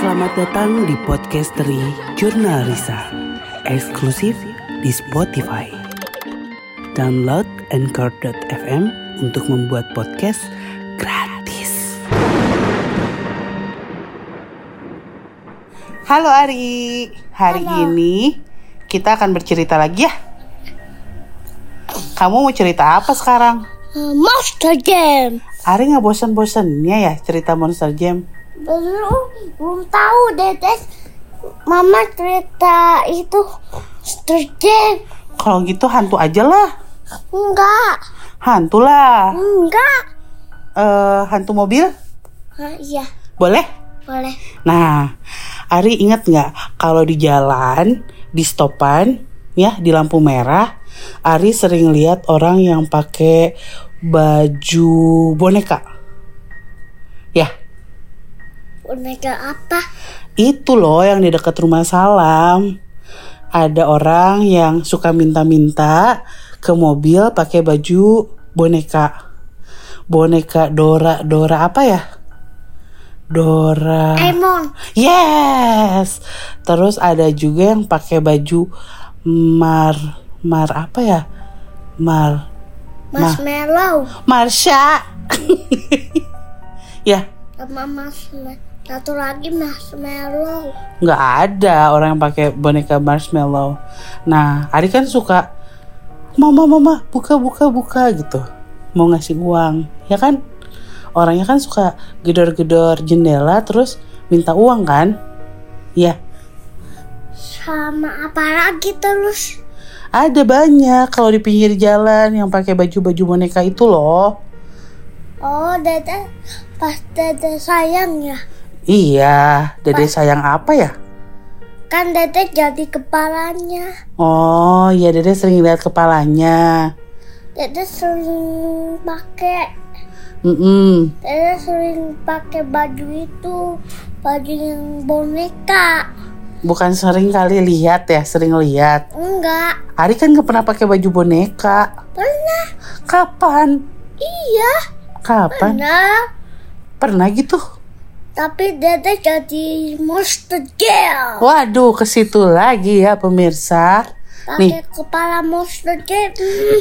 Selamat datang di podcast dari Jurnal Risa, eksklusif di Spotify. Download Anchor.fm untuk membuat podcast gratis. Halo Ari, hari ini kita akan bercerita lagi ya. Kamu mau cerita apa sekarang? Uh, Monster Jam. Ari nggak bosan-bosannya ya cerita Monster Jam? Belum, belum tahu Dedes. Mama cerita itu Jam. Kalau gitu hantu aja lah. Enggak, Hantu lah. enggak. Eh, hantu mobil? Ah, iya, Boleh? boleh. Nah, Ari ingat nggak kalau di jalan, di stopan, ya di lampu merah, Ari sering lihat orang yang pakai baju boneka. Ya, Boneka apa? itu loh yang di dekat rumah Salam. Ada orang yang suka minta-minta ke mobil pakai baju boneka. Boneka Dora, Dora apa ya? Dora. Emon. Yes. Terus ada juga yang pakai baju mar mar apa ya? Mar Marshmallow. Marsha. ya, Sama marshmallow. Satu lagi marshmallow. nggak ada orang yang pakai boneka marshmallow. Nah, Ari kan suka mama mama buka buka buka gitu. Mau ngasih uang, ya kan? Orangnya kan suka gedor-gedor jendela terus minta uang kan? Ya, Sama apa lagi terus? Ada banyak kalau di pinggir jalan yang pakai baju-baju boneka itu loh. Oh, Dede pas Dede sayang ya. Iya, Dede sayang apa ya? Kan Dede jadi kepalanya. Oh, iya Dede sering lihat kepalanya. Dede sering pakai Mm-mm. Dede sering pakai baju itu, baju yang boneka. Bukan sering kali lihat ya, sering lihat. Enggak, Ari kan nggak pernah pakai baju boneka. pernah. Kapan? Iya, Kapan? pernah. Pernah gitu. Tapi Dede jadi monster girl. Waduh, ke situ lagi ya pemirsa. Nih, Pakai kepala monster girl.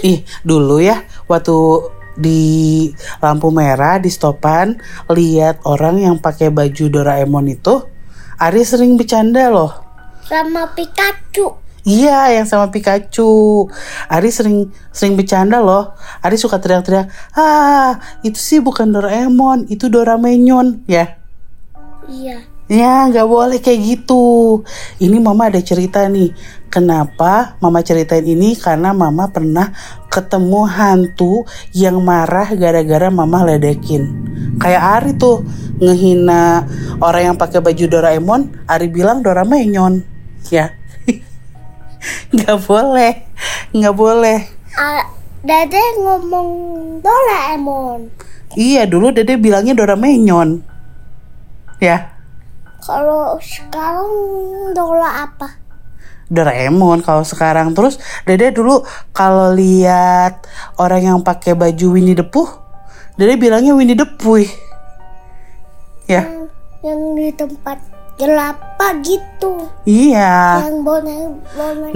Ih, dulu ya waktu di lampu merah di stopan lihat orang yang pakai baju Doraemon itu, Ari sering bercanda loh. Sama Pikachu. Iya, yang sama Pikachu. Ari sering sering bercanda loh. Ari suka teriak-teriak, "Ah, itu sih bukan Doraemon, itu Doramenyon." Ya. Iya. Ya, nggak boleh kayak gitu. Ini mama ada cerita nih. Kenapa mama ceritain ini? Karena mama pernah ketemu hantu yang marah gara-gara mama ledekin. Kayak Ari tuh ngehina orang yang pakai baju Doraemon. Ari bilang Doramenyon. Ya, nggak boleh, nggak boleh. Dede ngomong Doraemon. Iya, dulu Dede bilangnya Doramenyon. Ya. Kalau sekarang Dora apa? Doraemon kalau sekarang terus Dede dulu kalau lihat orang yang pakai baju Winnie the Pooh Dede bilangnya Winnie the Pooh ya Yang, yang di tempat jelapa gitu. iya Yang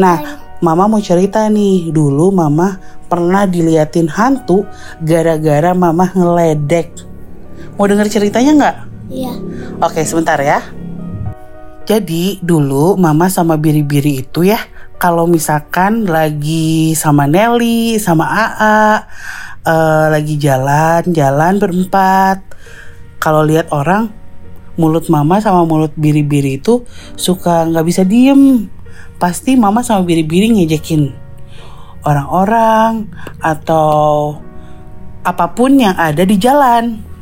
nah Mama mau cerita nih dulu Mama pernah diliatin hantu gara-gara Mama ngeledek mau denger ceritanya nggak Iya. Oke sebentar ya. Jadi dulu mama sama biri-biri itu ya Kalau misalkan lagi sama Nelly, sama AA eh, Lagi jalan-jalan berempat Kalau lihat orang Mulut mama sama mulut biri-biri itu Suka nggak bisa diem. Pasti mama sama biri-biri ngejekin Orang-orang Atau Apa pun yang ada di jalan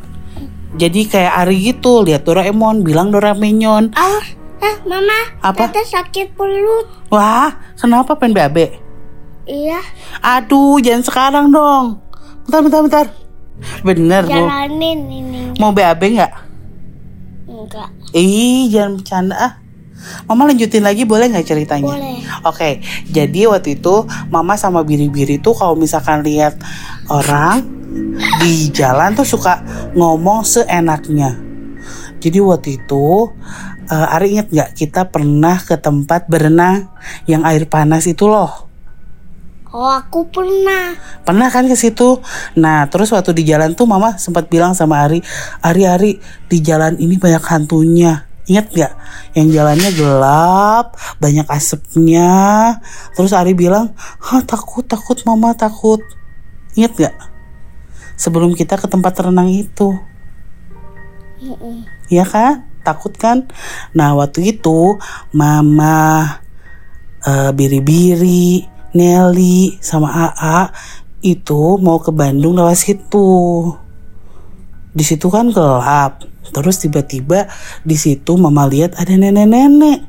jadi kayak Ari gitu lihat Doraemon bilang Doramenyon Ah, eh mama. Apa? Dede sakit perut. wah kenapa pengen BAB Iya. aduh jangan sekarang dong bentar bentar bentar bener mau Jalanin ini. mau BAB nggak Enggak. ih jangan bercanda ah Mama lanjutin lagi boleh nggak ceritanya? Boleh. Oke, jadi waktu itu Mama sama Biri-Biri tuh kalau misalkan lihat orang di jalan tuh suka ngomong seenaknya. Jadi waktu itu uh, Ari inget nggak kita pernah ke tempat berenang yang air panas itu loh. Oh aku pernah. Pernah kan ke situ? Nah, terus waktu di jalan tuh mama sempat bilang sama Ari, Ari Ari di jalan ini banyak hantunya. Ingat nggak? Yang jalannya gelap, banyak asapnya. Terus Ari bilang, Hah, takut, takut, mama takut. Ingat nggak? Sebelum kita ke tempat renang itu. Iya kan? Takut kan? Nah, waktu itu mama eh, biri-biri, Nelly sama AA itu mau ke Bandung lewat situ. Di situ kan gelap. Terus tiba-tiba di situ mama lihat ada nenek-nenek.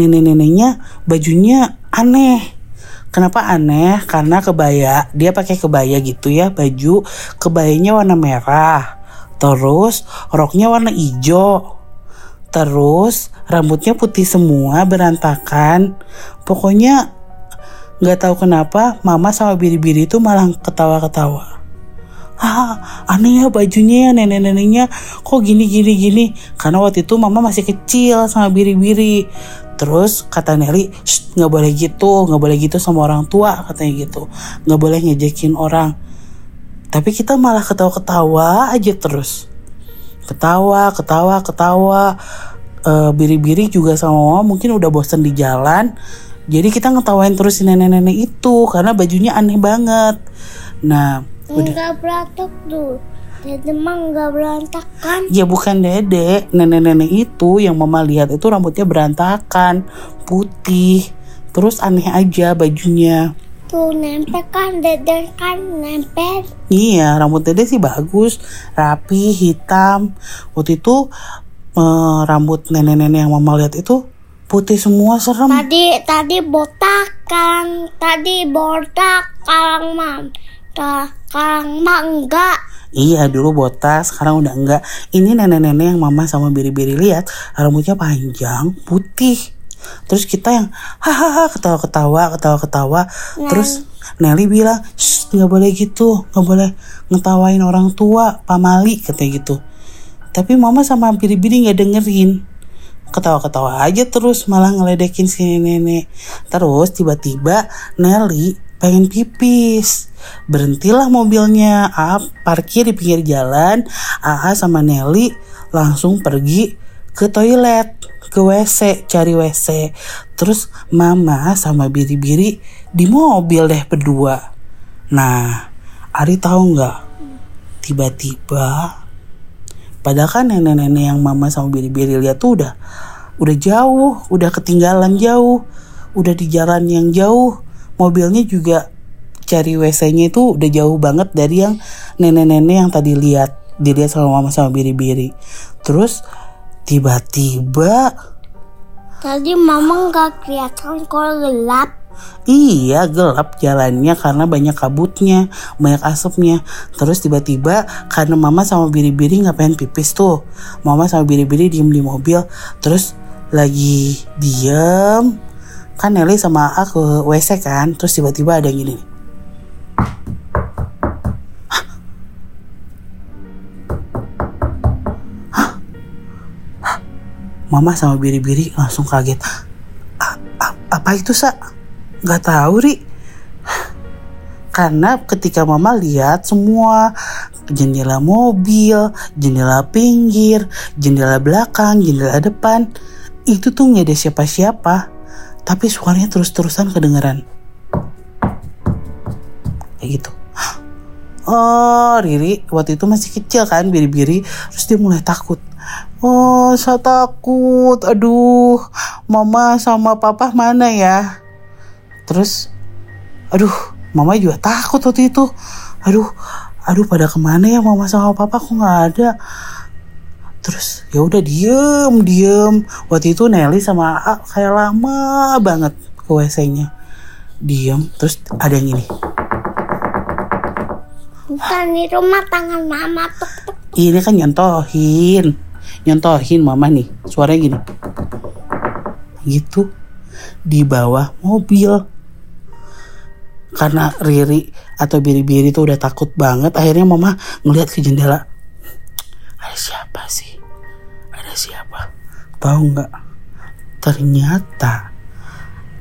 Nenek-neneknya bajunya aneh. Kenapa aneh? Karena kebaya, dia pakai kebaya gitu ya, baju kebayanya warna merah. Terus roknya warna hijau. Terus rambutnya putih semua berantakan. Pokoknya nggak tahu kenapa mama sama biri-biri itu malah ketawa-ketawa. Ah, aneh ya bajunya ya nenek-neneknya kok gini gini gini. Karena waktu itu mama masih kecil sama biri-biri. Terus kata Nelly, "Shh, nggak boleh gitu, nggak boleh gitu sama orang tua katanya gitu, nggak boleh ngejekin orang. Tapi kita malah ketawa-ketawa aja terus. Ketawa, ketawa, ketawa. Eh, biri-biri juga sama mama mungkin udah bosen di jalan. Jadi kita ngetawain terus si nenek-nenek itu karena bajunya aneh banget. Nah, udah. Enggak berantak tuh. Jadi emang enggak berantakan. Ya bukan dede, nenek-nenek itu yang mama lihat itu rambutnya berantakan, putih, terus aneh aja bajunya. Tuh nempel kan, deden kan nempel. Iya, rambut dede sih bagus, rapi, hitam. Waktu itu eh, rambut nenek-nenek yang mama lihat itu putih semua serem. Tadi tadi botak kan, tadi botak karang mam. Ta, karang mah enggak. Iya dulu botas, sekarang udah enggak. Ini nenek-nenek yang mama sama biri-biri lihat rambutnya panjang, putih. Terus kita yang hahaha ketawa-ketawa, ketawa-ketawa. Terus Nelly bilang, "Shh, nggak boleh gitu, nggak boleh ngetawain orang tua, pamali katanya gitu. Tapi mama sama biri-biri nggak dengerin. Ketawa-ketawa aja terus malah ngeledekin si nenek. Terus tiba-tiba Nelly pengen pipis. Berhentilah mobilnya. AA parkir di pinggir jalan. AA sama Nelly langsung pergi ke toilet, ke WC, cari WC. Terus mama sama biri-biri di mobil deh berdua. Nah, Ari tahu nggak? Tiba-tiba, padahal kan nenek-nenek yang mama sama biri-biri lihat tuh udah udah jauh, udah ketinggalan jauh, udah di jalan yang jauh. Mobilnya juga cari WC-nya itu udah jauh banget dari yang nenek-nenek yang tadi lihat dilihat sama mama sama biri-biri. Terus tiba-tiba Tadi mama enggak kelihatan kalau gelap. Iya gelap jalannya karena banyak kabutnya, banyak asapnya. Terus tiba-tiba karena mama sama biri-biri nggak pengen pipis tuh. Mama sama biri-biri diem di mobil. Terus lagi diem. Kan Nelly sama A ke WC kan. Terus tiba-tiba ada yang gini. Hah? Mama sama biri-biri langsung kaget. "A- apa itu sa? Gak tahu ri. Karena ketika mama lihat semua jendela mobil, jendela pinggir, jendela belakang, jendela depan, itu tuh nggak ada siapa-siapa. Tapi suaranya terus-terusan kedengeran. Kayak gitu. Oh, Riri waktu itu masih kecil kan, biri-biri. Terus dia mulai takut. Oh, saya takut. Aduh, mama sama papa mana ya? Terus, aduh, mama juga takut waktu itu. Aduh, aduh pada ke mana ya mama sama papa kok nggak ada? Terus ya udah diem diem. Waktu itu Nelly sama A kayak lama banget ke WC-nya. Diem, terus ada yang ini. Bukan di rumah tangan mama tuk tuk. Ini kan nyontohin, nyontohin mama nih. Suaranya gini. Gitu di bawah mobil. Karena Riri atau Biri-Biri tuh udah takut banget, akhirnya mama ngeliat ke jendela. Ada siapa sih? Siapa? Tahu nggak? Ternyata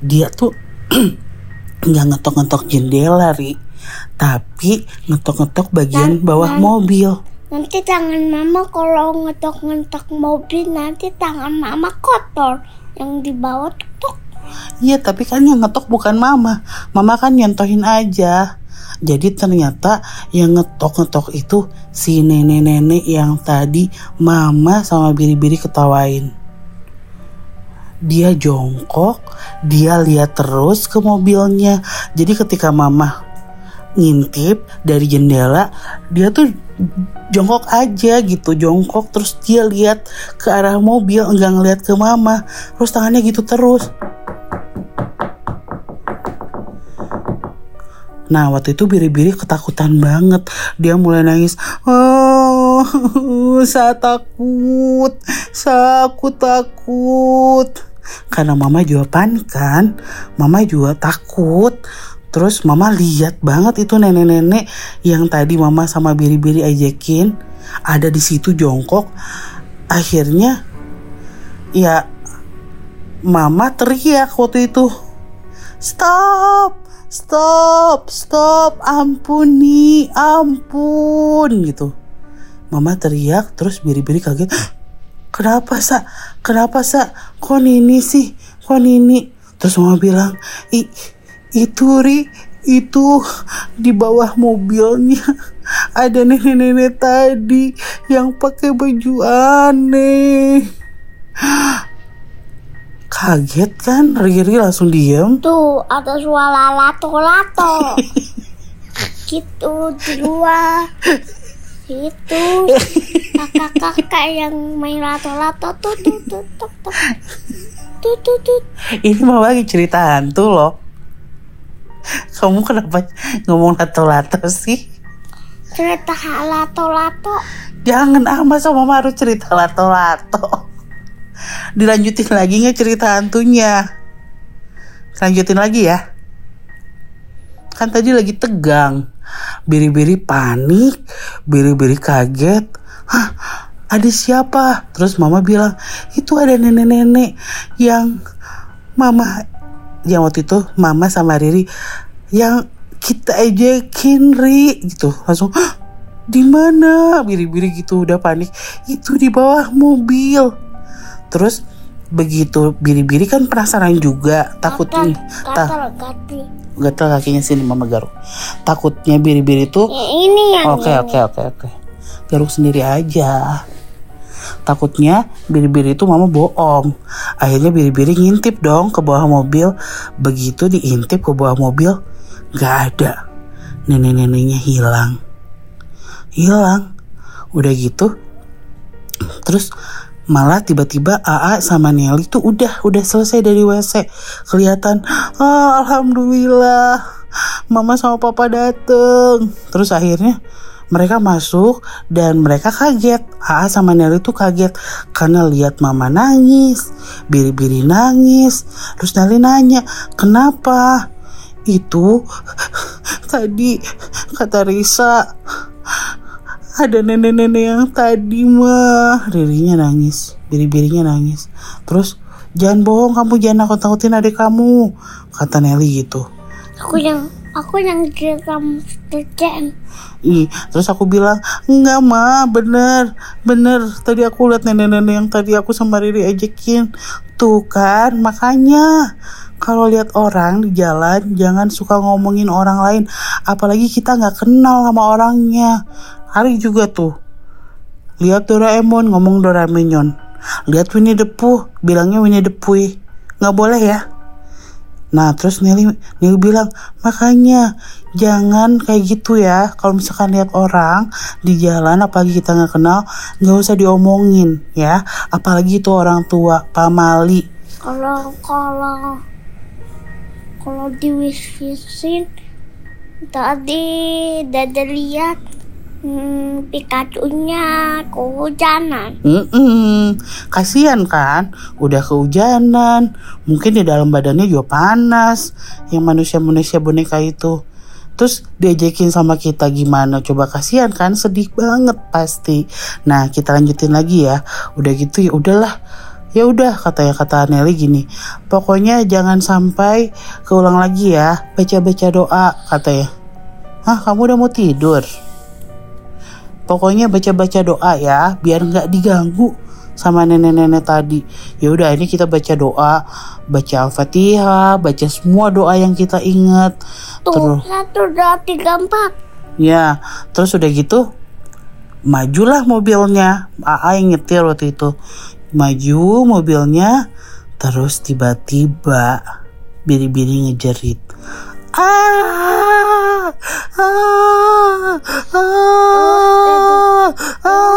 dia tuh nggak ngetok-ngetok jendela, Ri. Tapi ngetok-ngetok bagian Dan- bawah dan- mobil. Nanti tangan mama kalau ngetok-ngetok mobil nanti tangan mama kotor yang di bawah tuk Iya, tapi kan yang ngetok bukan mama. Mama kan nyentohin aja. Jadi ternyata yang ngetok-ngetok itu si nenek-nenek yang tadi mama sama biri-biri ketawain. Dia jongkok, dia lihat terus ke mobilnya. Jadi ketika mama ngintip dari jendela, dia tuh jongkok aja gitu, jongkok terus dia lihat ke arah mobil, enggak ngeliat ke mama. Terus tangannya gitu terus. Nah waktu itu biri-biri ketakutan banget. Dia mulai nangis Oh saya takut Saya aku takut. Karena mama juga panik kan Mama juga takut. Terus mama lihat banget itu nenek-nenek Yang tadi mama sama biri-biri ajakin Ada di situ jongkok. Akhirnya Ya Mama teriak waktu itu Stop Stop, stop, ampuni, ampun gitu. Mama teriak terus biri-biri kaget. Kenapa sa? Kenapa sa? Kok ini sih? Kok ini? Terus mama bilang, I, itu ri, itu di bawah mobilnya ada nenek-nenek tadi yang pakai baju aneh. Kaget kan, Riri langsung diem. Tuh, ada suara lato-lato. gitu, di luar. Itu kakak-kakak yang main lato-lato tuh tuh tuh tuh tuh. Tuh tuh tuh. Ini mau lagi cerita hantu loh. Kamu kenapa ngomong lato-lato sih? Cerita lato-lato. Jangan ah, masa mama harus cerita lato-lato. Dilanjutin lagi nggak cerita hantunya? Lanjutin lagi ya. Kan tadi lagi tegang. Biri-biri panik, biri-biri kaget. Hah, ada siapa? Terus mama bilang, itu ada nenek-nenek yang mama yang waktu itu mama sama Riri yang kita ejekin Ri gitu langsung "Hah, di mana biri-biri gitu udah panik itu di bawah mobil terus begitu biri-biri kan penasaran juga takutnya ta- gatal gatal gatal kakinya sini mama garuk takutnya biri-biri tuh Ya, ini yang Oke oke oke oke. Garuk sendiri aja. Takutnya biri-biri itu mama bohong. Akhirnya biri-biri ngintip dong ke bawah mobil. Begitu diintip ke bawah mobil, nggak ada. Nenek-neneknya hilang. Hilang. Udah gitu. Terus malah tiba-tiba AA sama Nelly tuh udah udah selesai dari WC kelihatan ah, alhamdulillah mama sama papa dateng. Terus akhirnya mereka masuk dan mereka kaget. AA sama Nelly tuh kaget karena lihat mama nangis biri-biri nangis. Terus Nelly nanya kenapa? Itu tadi kata Risa ada nenek-nenek yang tadi mah Ririnya nangis Biri-birinya nangis Terus Jangan bohong kamu jangan nakut-nakutin adik kamu Kata Nelly gitu aku yang aku yang cerita kerjaan Ih, terus aku bilang, enggak ma, bener, bener. Tadi aku lihat nenek-nenek yang tadi aku sama Riri ajakin. Tuh kan, makanya kalau lihat orang di jalan jangan suka ngomongin orang lain. Apalagi kita nggak kenal sama orangnya. Hari juga tuh, lihat Doraemon ngomong Doraemon. Lihat Winnie the Pooh, bilangnya Winnie the Pooh. Nggak boleh ya. Nah terus Nelly, Nelly bilang makanya jangan kayak gitu ya kalau misalkan lihat orang di jalan apalagi kita nggak kenal nggak usah diomongin ya apalagi itu orang tua pamali kalau kalau kalau diwis-wisin tadi dada lihat hmm, Pikachu-nya kehujanan. Mm-mm. kasihan kan? Udah kehujanan. Mungkin di dalam badannya juga panas. Yang manusia-manusia boneka itu. Terus diajakin sama kita gimana? Coba kasihan kan? Sedih banget pasti. Nah kita lanjutin lagi ya. Udah gitu ya udahlah. Ya udah katanya kata Nelly gini. Pokoknya jangan sampai keulang lagi ya. Baca baca doa katanya. Hah kamu udah mau tidur pokoknya baca baca doa ya biar nggak diganggu sama nenek-nenek tadi. Ya udah ini kita baca doa, baca Al-Fatihah, baca semua doa yang kita ingat. Tuh, Terus satu, dua, tiga, empat. ya, terus udah gitu majulah mobilnya. AA yang nyetir waktu itu. Maju mobilnya, terus tiba-tiba biri-biri ngejerit. Ah, ah, ah, ah.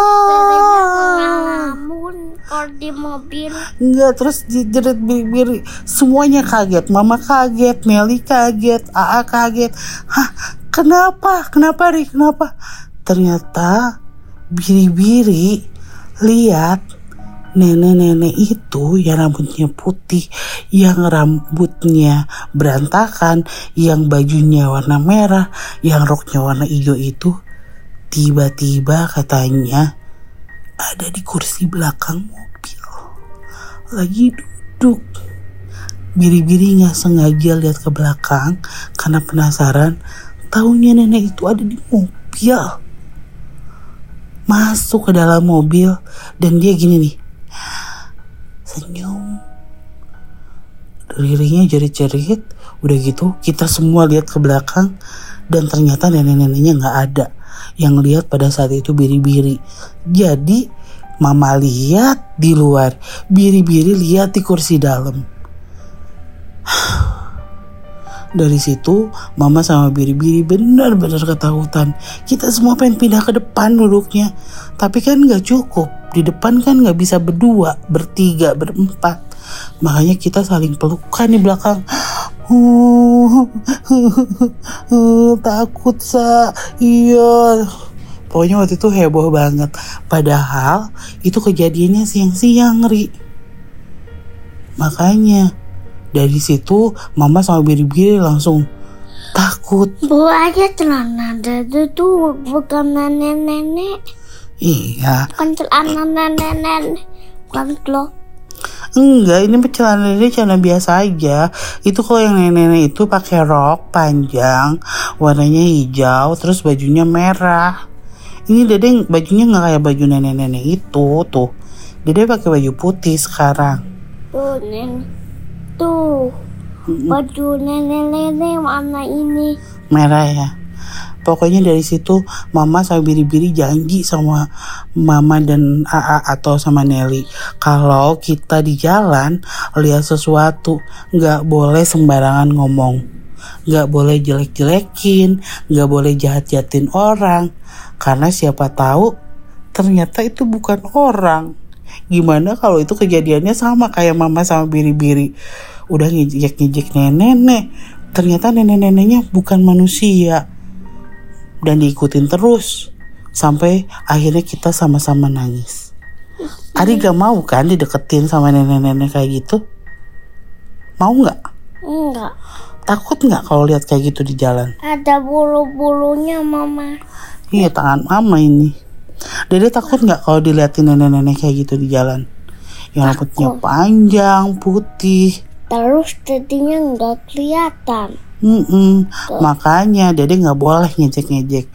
di mobil. Enggak terus jerit biri semuanya kaget mama kaget Nelly kaget Aa kaget hah kenapa kenapa Ri kenapa ternyata biri-biri lihat nenek-nenek itu yang rambutnya putih yang rambutnya berantakan yang bajunya warna merah yang roknya warna hijau itu tiba-tiba katanya ada di kursi belakang mobil. Lagi duduk. Biri-biri nggak sengaja lihat ke belakang karena penasaran taunya nenek itu ada di mobil. Masuk ke dalam mobil dan dia gini nih senyum lirinya jerit-jerit udah gitu kita semua lihat ke belakang dan ternyata nenek-neneknya nggak ada yang lihat pada saat itu biri-biri. Jadi mama lihat di luar biri-biri lihat di kursi dalam. Dari situ mama sama biri-biri benar-benar ketakutan. Kita semua pengen pindah ke depan duduknya tapi kan nggak cukup di depan kan nggak bisa berdua bertiga berempat. Makanya kita saling pelukan di belakang. Takut sa. Iya. Pokoknya waktu itu heboh banget. Padahal itu kejadiannya siang-siang ri. Makanya dari situ mama sama biri-biri langsung takut. Bu aja celana dadu tuh bukan nenek-nenek. Iya Bukan celana nenek-nenek. Bukan. Enggak, ini celana dia celana biasa aja. Itu kalau yang nenek-nenek itu pakai rok panjang, warnanya hijau, terus bajunya merah. Ini dede bajunya nggak kayak baju nenek-nenek itu tuh. Dede pakai baju putih sekarang. Tuh, nen. Tuh. Baju nenek-nenek warna ini. Merah ya. Pokoknya dari situ mama sama biri-biri janji sama mama dan AA atau sama Nelly. Kalau kita di jalan lihat sesuatu nggak boleh sembarangan ngomong. Nggak boleh jelek-jelekin nggak boleh jahat-jahatin orang. Karena siapa tahu ternyata itu bukan orang. Gimana kalau itu kejadiannya sama kayak mama sama biri-biri udah ngejek-ngejek nenek-nenek. Ternyata nenek-neneknya bukan manusia dan diikutin terus sampai akhirnya kita sama-sama nangis. Ari gak mau kan dideketin sama nenek-nenek kayak gitu? Mau nggak? Enggak. Takut nggak kalau lihat kayak gitu di jalan? Ada bulu-bulunya mama. Iya tangan mama ini. Dede takut nggak kalau diliatin nenek-nenek kayak gitu di jalan? Yang rambutnya panjang, putih. Terus tadinya nggak kelihatan. Mm-mm. Makanya Dede nggak boleh ngejek-ngejek,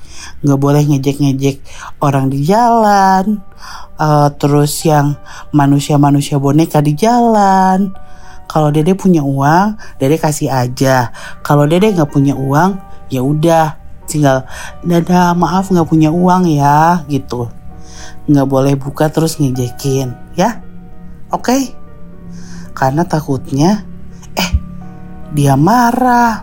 nggak boleh ngejek-ngejek orang di jalan, Eh, terus yang manusia-manusia boneka di jalan. Kalau Dede punya uang, Dede kasih aja. Kalau Dede nggak punya uang, ya udah, tinggal Dada maaf nggak punya uang ya, gitu. Nggak boleh buka terus ngejekin, ya? Oke? Karena takutnya, eh, dia marah,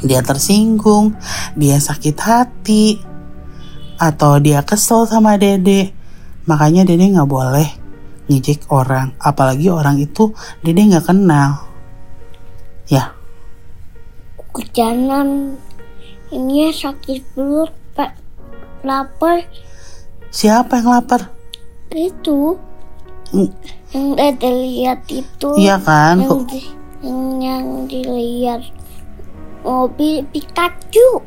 dia tersinggung, dia sakit hati, atau dia kesel sama dede. Makanya dede nggak boleh ngejek orang, apalagi orang itu dede nggak kenal. Ya, Kejanan ini sakit perut, pak. Lapar siapa yang lapar? itu Mm, yang Dede lihat itu. Iya kan? yang, di- yang yang dilihat. Mobil Pikachu.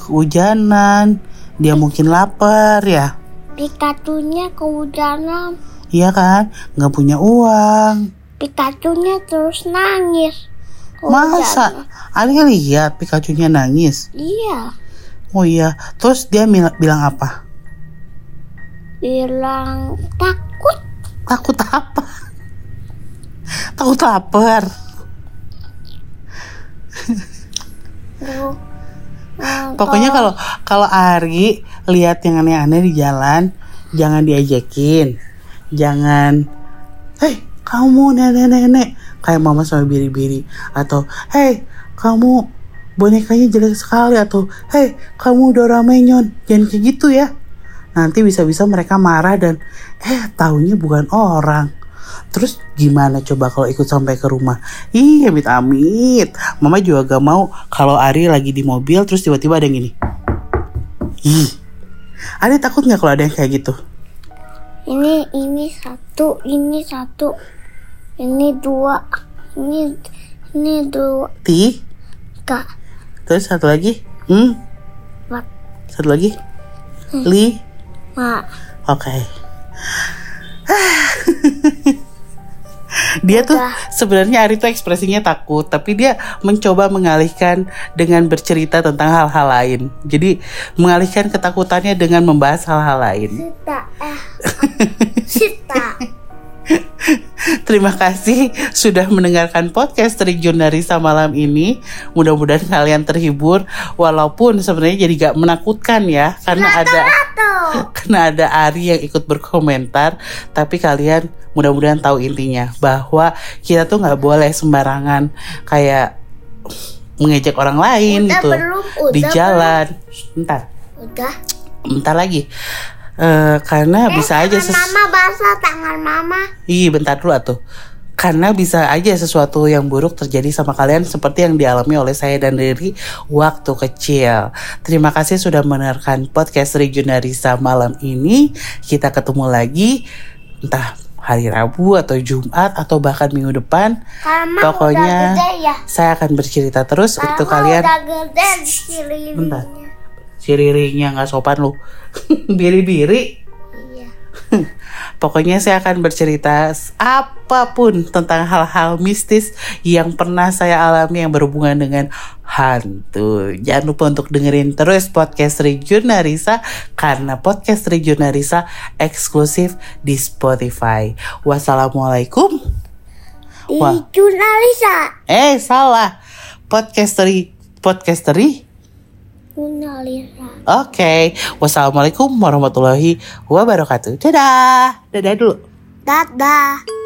Kehujanan. Dia mungkin lapar ya. Pikachunya kehujanan. Iya kan? Nggak punya uang. Pikachunya terus nangis. Masa? Ari lihat Pikachu-nya nangis. Iya. Oh iya. Terus dia bilang apa? Bilang takut. Takut apa? Takut lapar. Pokoknya kalau kalau Ari lihat yang aneh-aneh di jalan, jangan diajakin. Jangan, hei kamu nenek-nenek kayak mama sama biri-biri atau hei kamu bonekanya jelek sekali atau hei kamu Doraemon jangan kayak gitu ya. Nanti bisa-bisa mereka marah dan eh taunya bukan orang. Terus gimana coba kalau ikut sampai ke rumah? Ih, amit-amit. Mama juga gak mau kalau Ari lagi di mobil terus tiba-tiba ada yang gini. Ih. Ari takut nggak kalau ada yang kayak gitu? Ini ini satu, ini satu, ini dua, ini ini dua, Ti, kak, terus satu lagi. Hmm, empat, satu lagi. Li. mak. Oke. dia tuh sebenarnya Ari tuh ekspresinya takut, tapi dia mencoba mengalihkan dengan bercerita tentang hal-hal lain. Jadi mengalihkan ketakutannya dengan membahas hal-hal lain. Sita, eh, Sita. Terima kasih sudah mendengarkan podcast Terjun Narisa malam ini. Mudah-mudahan kalian terhibur, walaupun sebenarnya jadi gak menakutkan ya, karena ada. karena ada Ari yang ikut berkomentar. Tapi kalian mudah-mudahan tahu intinya bahwa kita tuh nggak boleh sembarangan kayak mengejek orang lain Udah gitu belum? di Udah jalan. Bentar, Udah. bentar lagi. Eh, karena bisa aja ses- mama basah tangan mama. Ih, bentar dulu atuh. Karena bisa aja sesuatu yang buruk terjadi sama kalian seperti yang dialami oleh saya dan Riri waktu kecil. Terima kasih sudah mendengarkan podcast Regionarisa malam ini. Kita ketemu lagi entah hari Rabu atau Jumat atau bahkan minggu depan. Karena Pokoknya gede ya. saya akan bercerita terus Karena untuk kalian. udah gede di Bentar. Si Ririnya nggak sopan lu. Biri-biri. Iya. Pokoknya saya akan bercerita apa pun tentang hal-hal mistis yang pernah saya alami yang berhubungan dengan hantu. Jangan lupa untuk dengerin terus podcast Regionarisa karena podcast Regionarisa eksklusif di Spotify. Wassalamualaikum. Wah. jurnalisa. Eh salah. Podcasteri podcasteri. Oke. Wassalamualaikum warahmatullahi wabarakatuh. Dadah. Dadah dulu. Dadah.